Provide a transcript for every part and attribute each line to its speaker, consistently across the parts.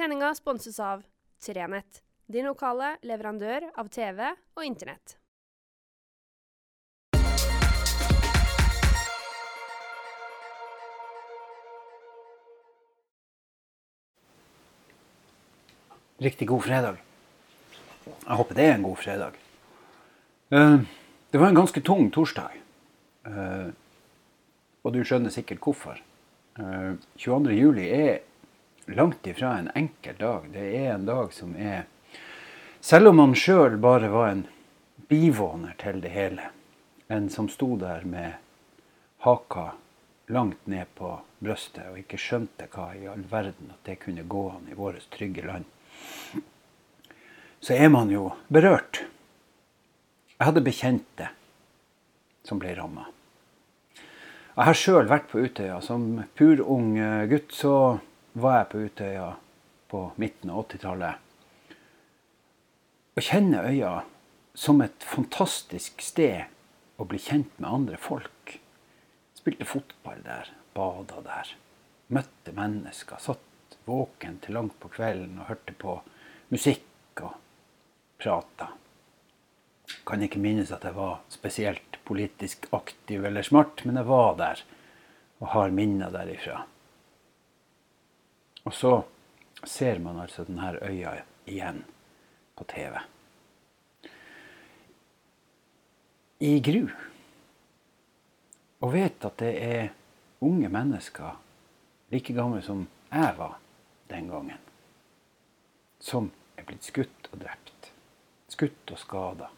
Speaker 1: Sendinga sponses av Trenett, din lokale leverandør av TV og Internett.
Speaker 2: Riktig god fredag. Jeg håper det er en god fredag. Eh, Det var en ganske tung torsdag. Eh, Og du skjønner sikkert hvorfor. Eh, 22. juli er langt ifra en enkel dag. Det er en dag som er Selv om han sjøl bare var en bivåner til det hele, en som sto der med haka langt ned på brystet og ikke skjønte hva i all verden at det kunne gå an i vårt trygge land, så er man jo berørt. Jeg hadde bekjente som ble ramma. Jeg har sjøl vært på Utøya. Som purung ung gutt så var jeg på Utøya på midten av 80-tallet. Å kjenne øya som et fantastisk sted å bli kjent med andre folk. Spilte fotball der, bada der. Møtte mennesker. Satt våken til langt på kvelden og hørte på musikk og prata. Kan ikke minnes at jeg var spesielt politisk aktiv eller smart, men jeg var der og har minner derifra. Og så ser man altså denne øya igjen på TV. I gru. Og vet at det er unge mennesker, like gamle som jeg var den gangen, som er blitt skutt og drept. Skutt og skada.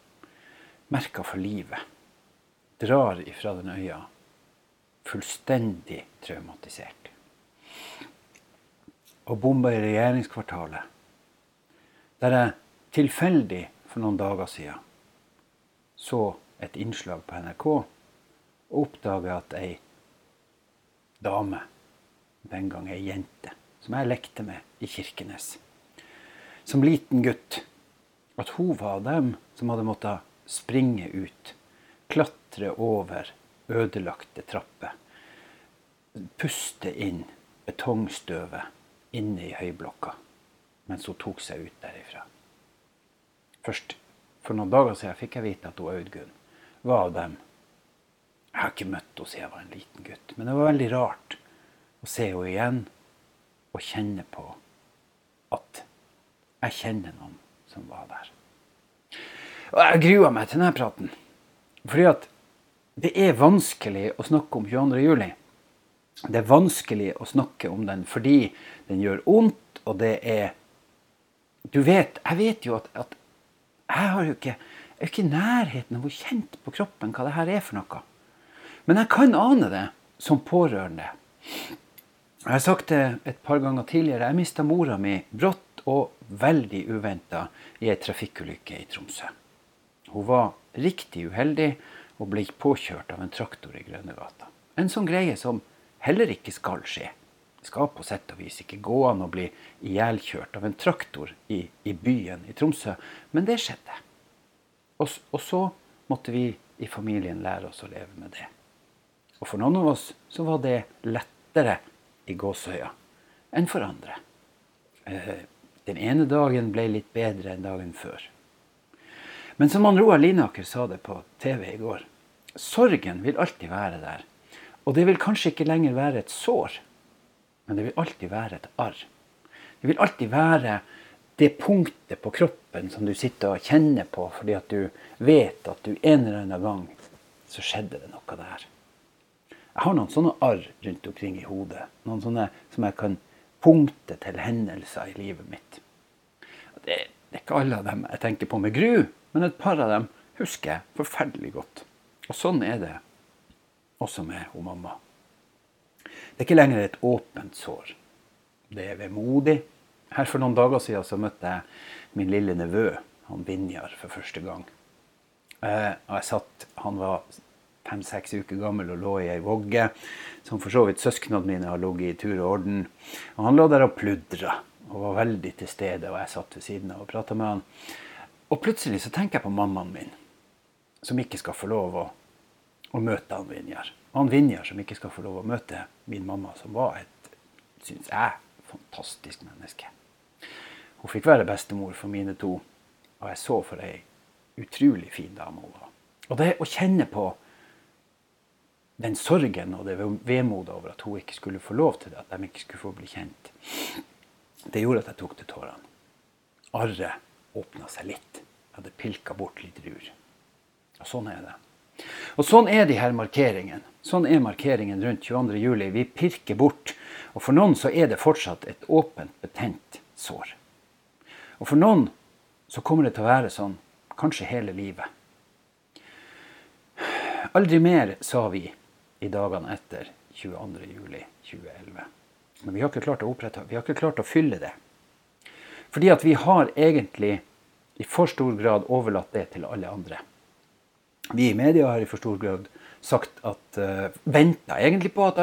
Speaker 2: Merka for livet. Drar ifra den øya fullstendig traumatisert. Og bomba i regjeringskvartalet. Der jeg tilfeldig for noen dager siden så et innslag på NRK og oppdaga at ei dame, den gang ei jente, som jeg lekte med i Kirkenes, som liten gutt, at hun var dem som hadde måttet springe ut, klatre over ødelagte trapper, puste inn betongstøvet inne i høyblokka mens hun tok seg ut derifra. Først for noen dager siden fikk jeg vite at hun Audgunn var av dem. Jeg har ikke møtt henne siden jeg var en liten gutt, men det var veldig rart å se henne igjen og kjenne på at jeg kjenner noen som var der. Og jeg gruer meg til denne praten. Fordi at det er vanskelig å snakke om 22. juli. Det er vanskelig å snakke om den fordi den gjør vondt, og det er Du vet, jeg vet jo at, at jeg har jo ikke, jeg er ikke i nærheten av å kjenne på kroppen hva det her er for noe. Men jeg kan ane det som pårørende. Jeg har sagt det et par ganger tidligere. Jeg mista mora mi brått og veldig uventa i ei trafikkulykke i Tromsø. Hun var riktig uheldig og ble påkjørt av en traktor i Grønnegata. En sånn greie som heller ikke skal skje. Det skal på sett og vis ikke gå an å bli ihjelkjørt av en traktor i, i, byen i Tromsø, men det skjedde. Og, og, så måtte vi i familien lære oss å leve med det. Og for noen av oss så var det lettere i gåsøya enn for andre. Eh, den ene dagen ble litt bedre enn dagen før. Men som han Roar Linaker sa det på TV i går, sorgen vil alltid være der. Og det vil kanskje ikke lenger være et sår men det vil alltid være et arr. Det vil alltid være det punktet på kroppen som du sitter og kjenner på fordi at du vet at du en eller annen gang så skjedde det noe der. Jeg har noen sånne arr rundt omkring i hodet. Noen sånne som jeg kan punkte til hendelser i livet mitt. Det, er ikke alle av dem jeg tenker på med gru, men et par av dem husker jeg forferdelig godt. Og sånn er det også med hun mamma. Det er ikke lenger et åpent sår. Det er vemodig. Her For noen dager siden så møtte jeg min lille nevø, han Vinjar, for første gang. Eh, og jeg satt, Han var fem-seks uker gammel og lå i ei vogge, som for så vidt søsknene mine har ligget i tur og orden. Og Han lå der og pludra og var veldig til stede, og jeg satt ved siden av og prata med han. Og plutselig så tenker jeg på mammaen min, som ikke skal få lov å, å møte han Vinjar. Han Vinjar som ikke skal få lov å møte min mamma, som var et, syns jeg, fantastisk menneske. Hun fikk være bestemor for mine to. Og jeg så for ei utrolig fin dame hun var. Og det å kjenne på den sorgen og det vemodet over at hun ikke skulle få lov til det, at de ikke skulle få bli kjent, det gjorde at jeg tok til tårene. Arret åpna seg litt. Jeg hadde pilka bort litt rur. Og sånn er det. Og sånn er de her markeringene. Sånn er markeringen rundt 22. juli. Vi pirker bort. Og for noen så er det fortsatt et åpent, betent sår. Og for noen så kommer det til å være sånn kanskje hele livet. Aldri mer, sa vi i dagene etter 22.07.2011. Men vi har ikke klart å opprette, vi har ikke klart å fylle det. Fordi at vi har egentlig i for stor grad overlatt det til alle andre. Vi i media har i for stor grad sagt at uh, eh, venta egentlig på at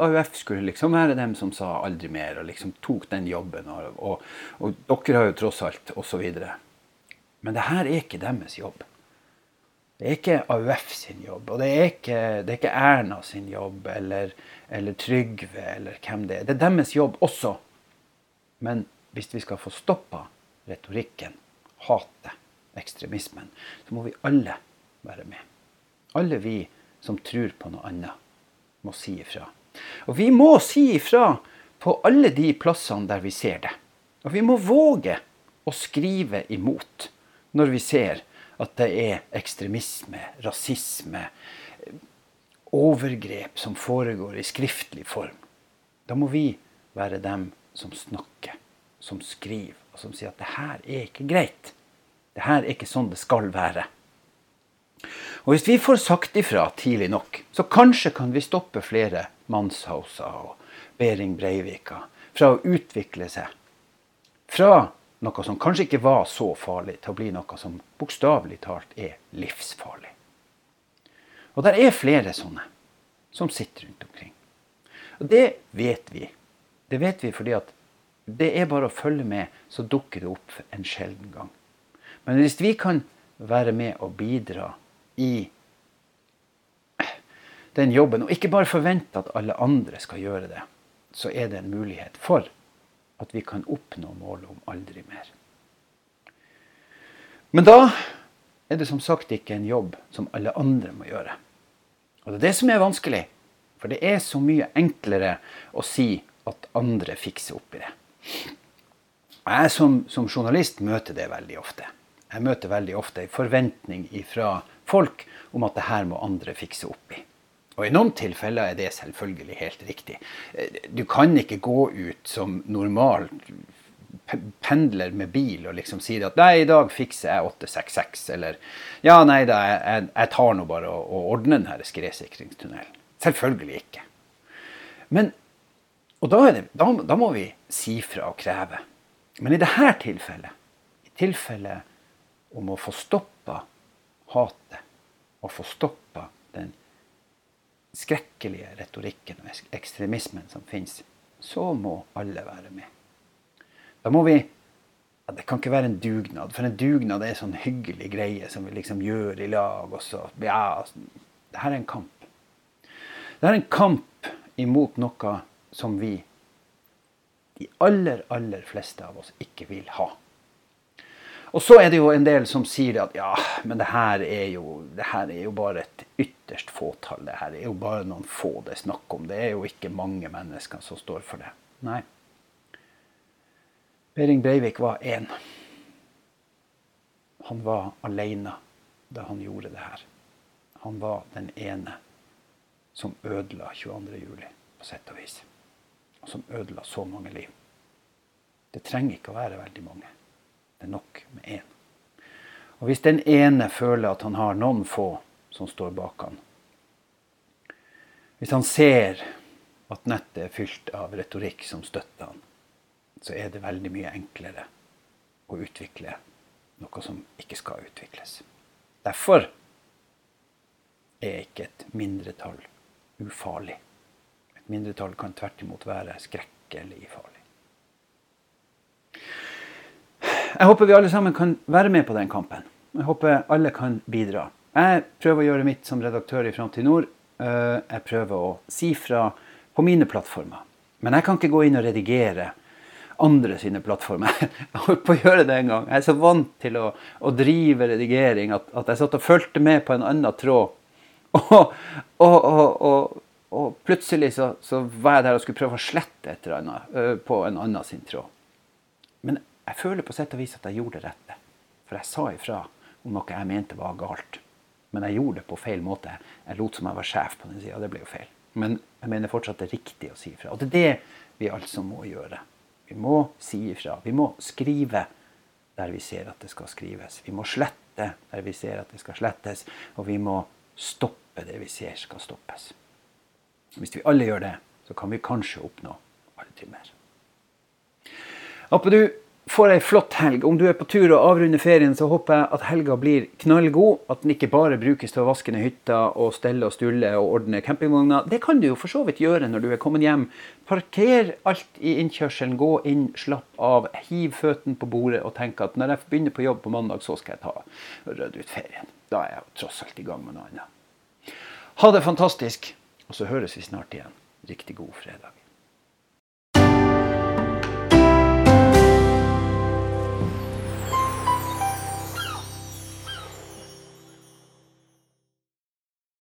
Speaker 2: AUF skulle liksom være dem som sa aldri mer, og liksom tok den jobben. Og, og, og dere har jo tross alt, osv. Men det her er ikke deres jobb. Det er ikke AUF sin jobb, og det er ikke, det er ikke Erna sin jobb eller, eller, Trygve eller hvem det er. Det er deres jobb også. Men hvis vi skal få stoppa retorikken, hatet, ekstremismen, så må vi alle være med. Alle vi som tror på noe annet, må si ifra. Og vi må si ifra på alle de plassene der vi ser det. Og vi må våge å skrive imot når vi ser at det er ekstremisme, rasisme, overgrep som foregår i skriftlig form. Da må vi være dem som snakker, som skriver, og som sier at det her er ikke greit. Det her er ikke sånn det skal være. Og Hvis vi får sagt ifra tidlig nok, så kanskje kan vi stoppe flere Manshauser og Behring Breivika fra å utvikle seg fra noe som kanskje ikke var så farlig, til å bli noe som bokstavelig talt er livsfarlig. Og der er flere sånne som sitter rundt omkring. Og det vet vi. Det vet vi fordi at det er bare å følge med, så dukker det opp en sjelden gang. Men hvis vi kan være med og bidra i den jobben, og ikke bare forvente at alle andre skal gjøre det, så er det en mulighet for at vi kan oppnå målet om aldri mer. Men da er det som sagt ikke en jobb som alle andre må gjøre. Og det er det som er vanskelig. For det er så mye enklere å si at andre fikser opp i det. Jeg som, som journalist møter det veldig ofte. Jeg møter veldig ofte en forventning fra folk om at det her må andre fikse opp i. Og I noen tilfeller er det selvfølgelig helt riktig. Du kan ikke gå ut som normal pendler med bil og liksom si at 'nei, i dag fikser jeg 866', eller 'ja, nei da, jeg, jeg tar nå bare og, og ordner denne skredsikringstunnelen'. Selvfølgelig ikke. Men, og da, det, da, da må vi si fra og kreve. Men i dette tilfellet, i tilfellet om å få stoppa hatet, og få stoppa den skrekkelige retorikken og ekstremismen som finnes, så må alle være med. Da må vi ja, Det kan ikke være en dugnad, for en dugnad er en sånn hyggelig greie som vi liksom gjør i lag. og så, ja, Det her er en kamp. Det er en kamp imot noe som vi, de aller, aller fleste av oss, ikke vil ha. Og så er det jo en del som sier at ja, men det her er jo, her er jo bare et ytterst fåtall. Det her er jo bare noen få det er snakk om. Det er jo ikke mange mennesker som står for det. Nei. Behring Breivik var én. Han var alene da han gjorde det her. Han var den ene som ødela 22.07. på sett og vis. Og som ødela så mange liv. Det trenger ikke å være veldig mange. Det er nok med én. Og hvis den ene føler at han har noen få som står bak han, hvis han ser at nettet er fylt av retorikk som støtter han, så er det veldig mye enklere å utvikle noe som ikke skal utvikles. Derfor er ikke et mindretall ufarlig. Et mindretall kan tvert imot være skrekkelig farlig. Jeg håper vi alle sammen kan være med på den kampen. Jeg håper alle kan bidra. Jeg prøver å gjøre mitt som redaktør i Framtid Nord. Eh, jeg prøver å si fra på mine plattformer. Men jeg kan ikke gå inn og redigere andre sine plattformer. Jeg holdt på å gjøre det en gang. Jeg er så vant til å, å drive redigering at, at, jeg satt og fulgte med på en annen tråd. Og, og, og, og plutselig så, så, var jeg der og skulle prøve å slette et eller annet uh, på en annen sin tråd. Men jeg føler på sett og vis at jeg gjorde det rette. For jeg sa ifra om noe jeg mente var galt. Men jeg gjorde det på feil måte. Jeg lot som jeg var sjef på den sida. Det ble jo feil. Men jeg mener fortsatt det er riktig å si ifra. Og det er det vi altså må gjøre. Vi må si ifra. Vi må skrive der vi ser at det skal skrives. Vi må slette der vi ser at det skal slettes. Og vi må stoppe det vi ser skal stoppes. Hvis vi alle gjør det, så kan vi kanskje oppnå aldri mer. Håper du får ei flott helg. Om du er på tur og avrunder ferien, så håper jeg at helga blir knallgod. At den ikke bare brukes til å vaske ned hytta og stelle og stulle og ordne campingvogna. Det kan du jo for så vidt gjøre når du er kommet hjem. Parker alt i innkjørselen, gå inn, slapp av, hiv føttene på bordet og tenk at når jeg begynner på jobb på mandag, så skal jeg ta rydde ut ferien. Da er jeg tross alt i gang med noe annet. Ha det fantastisk, og så høres vi snart igjen. Riktig god fredag.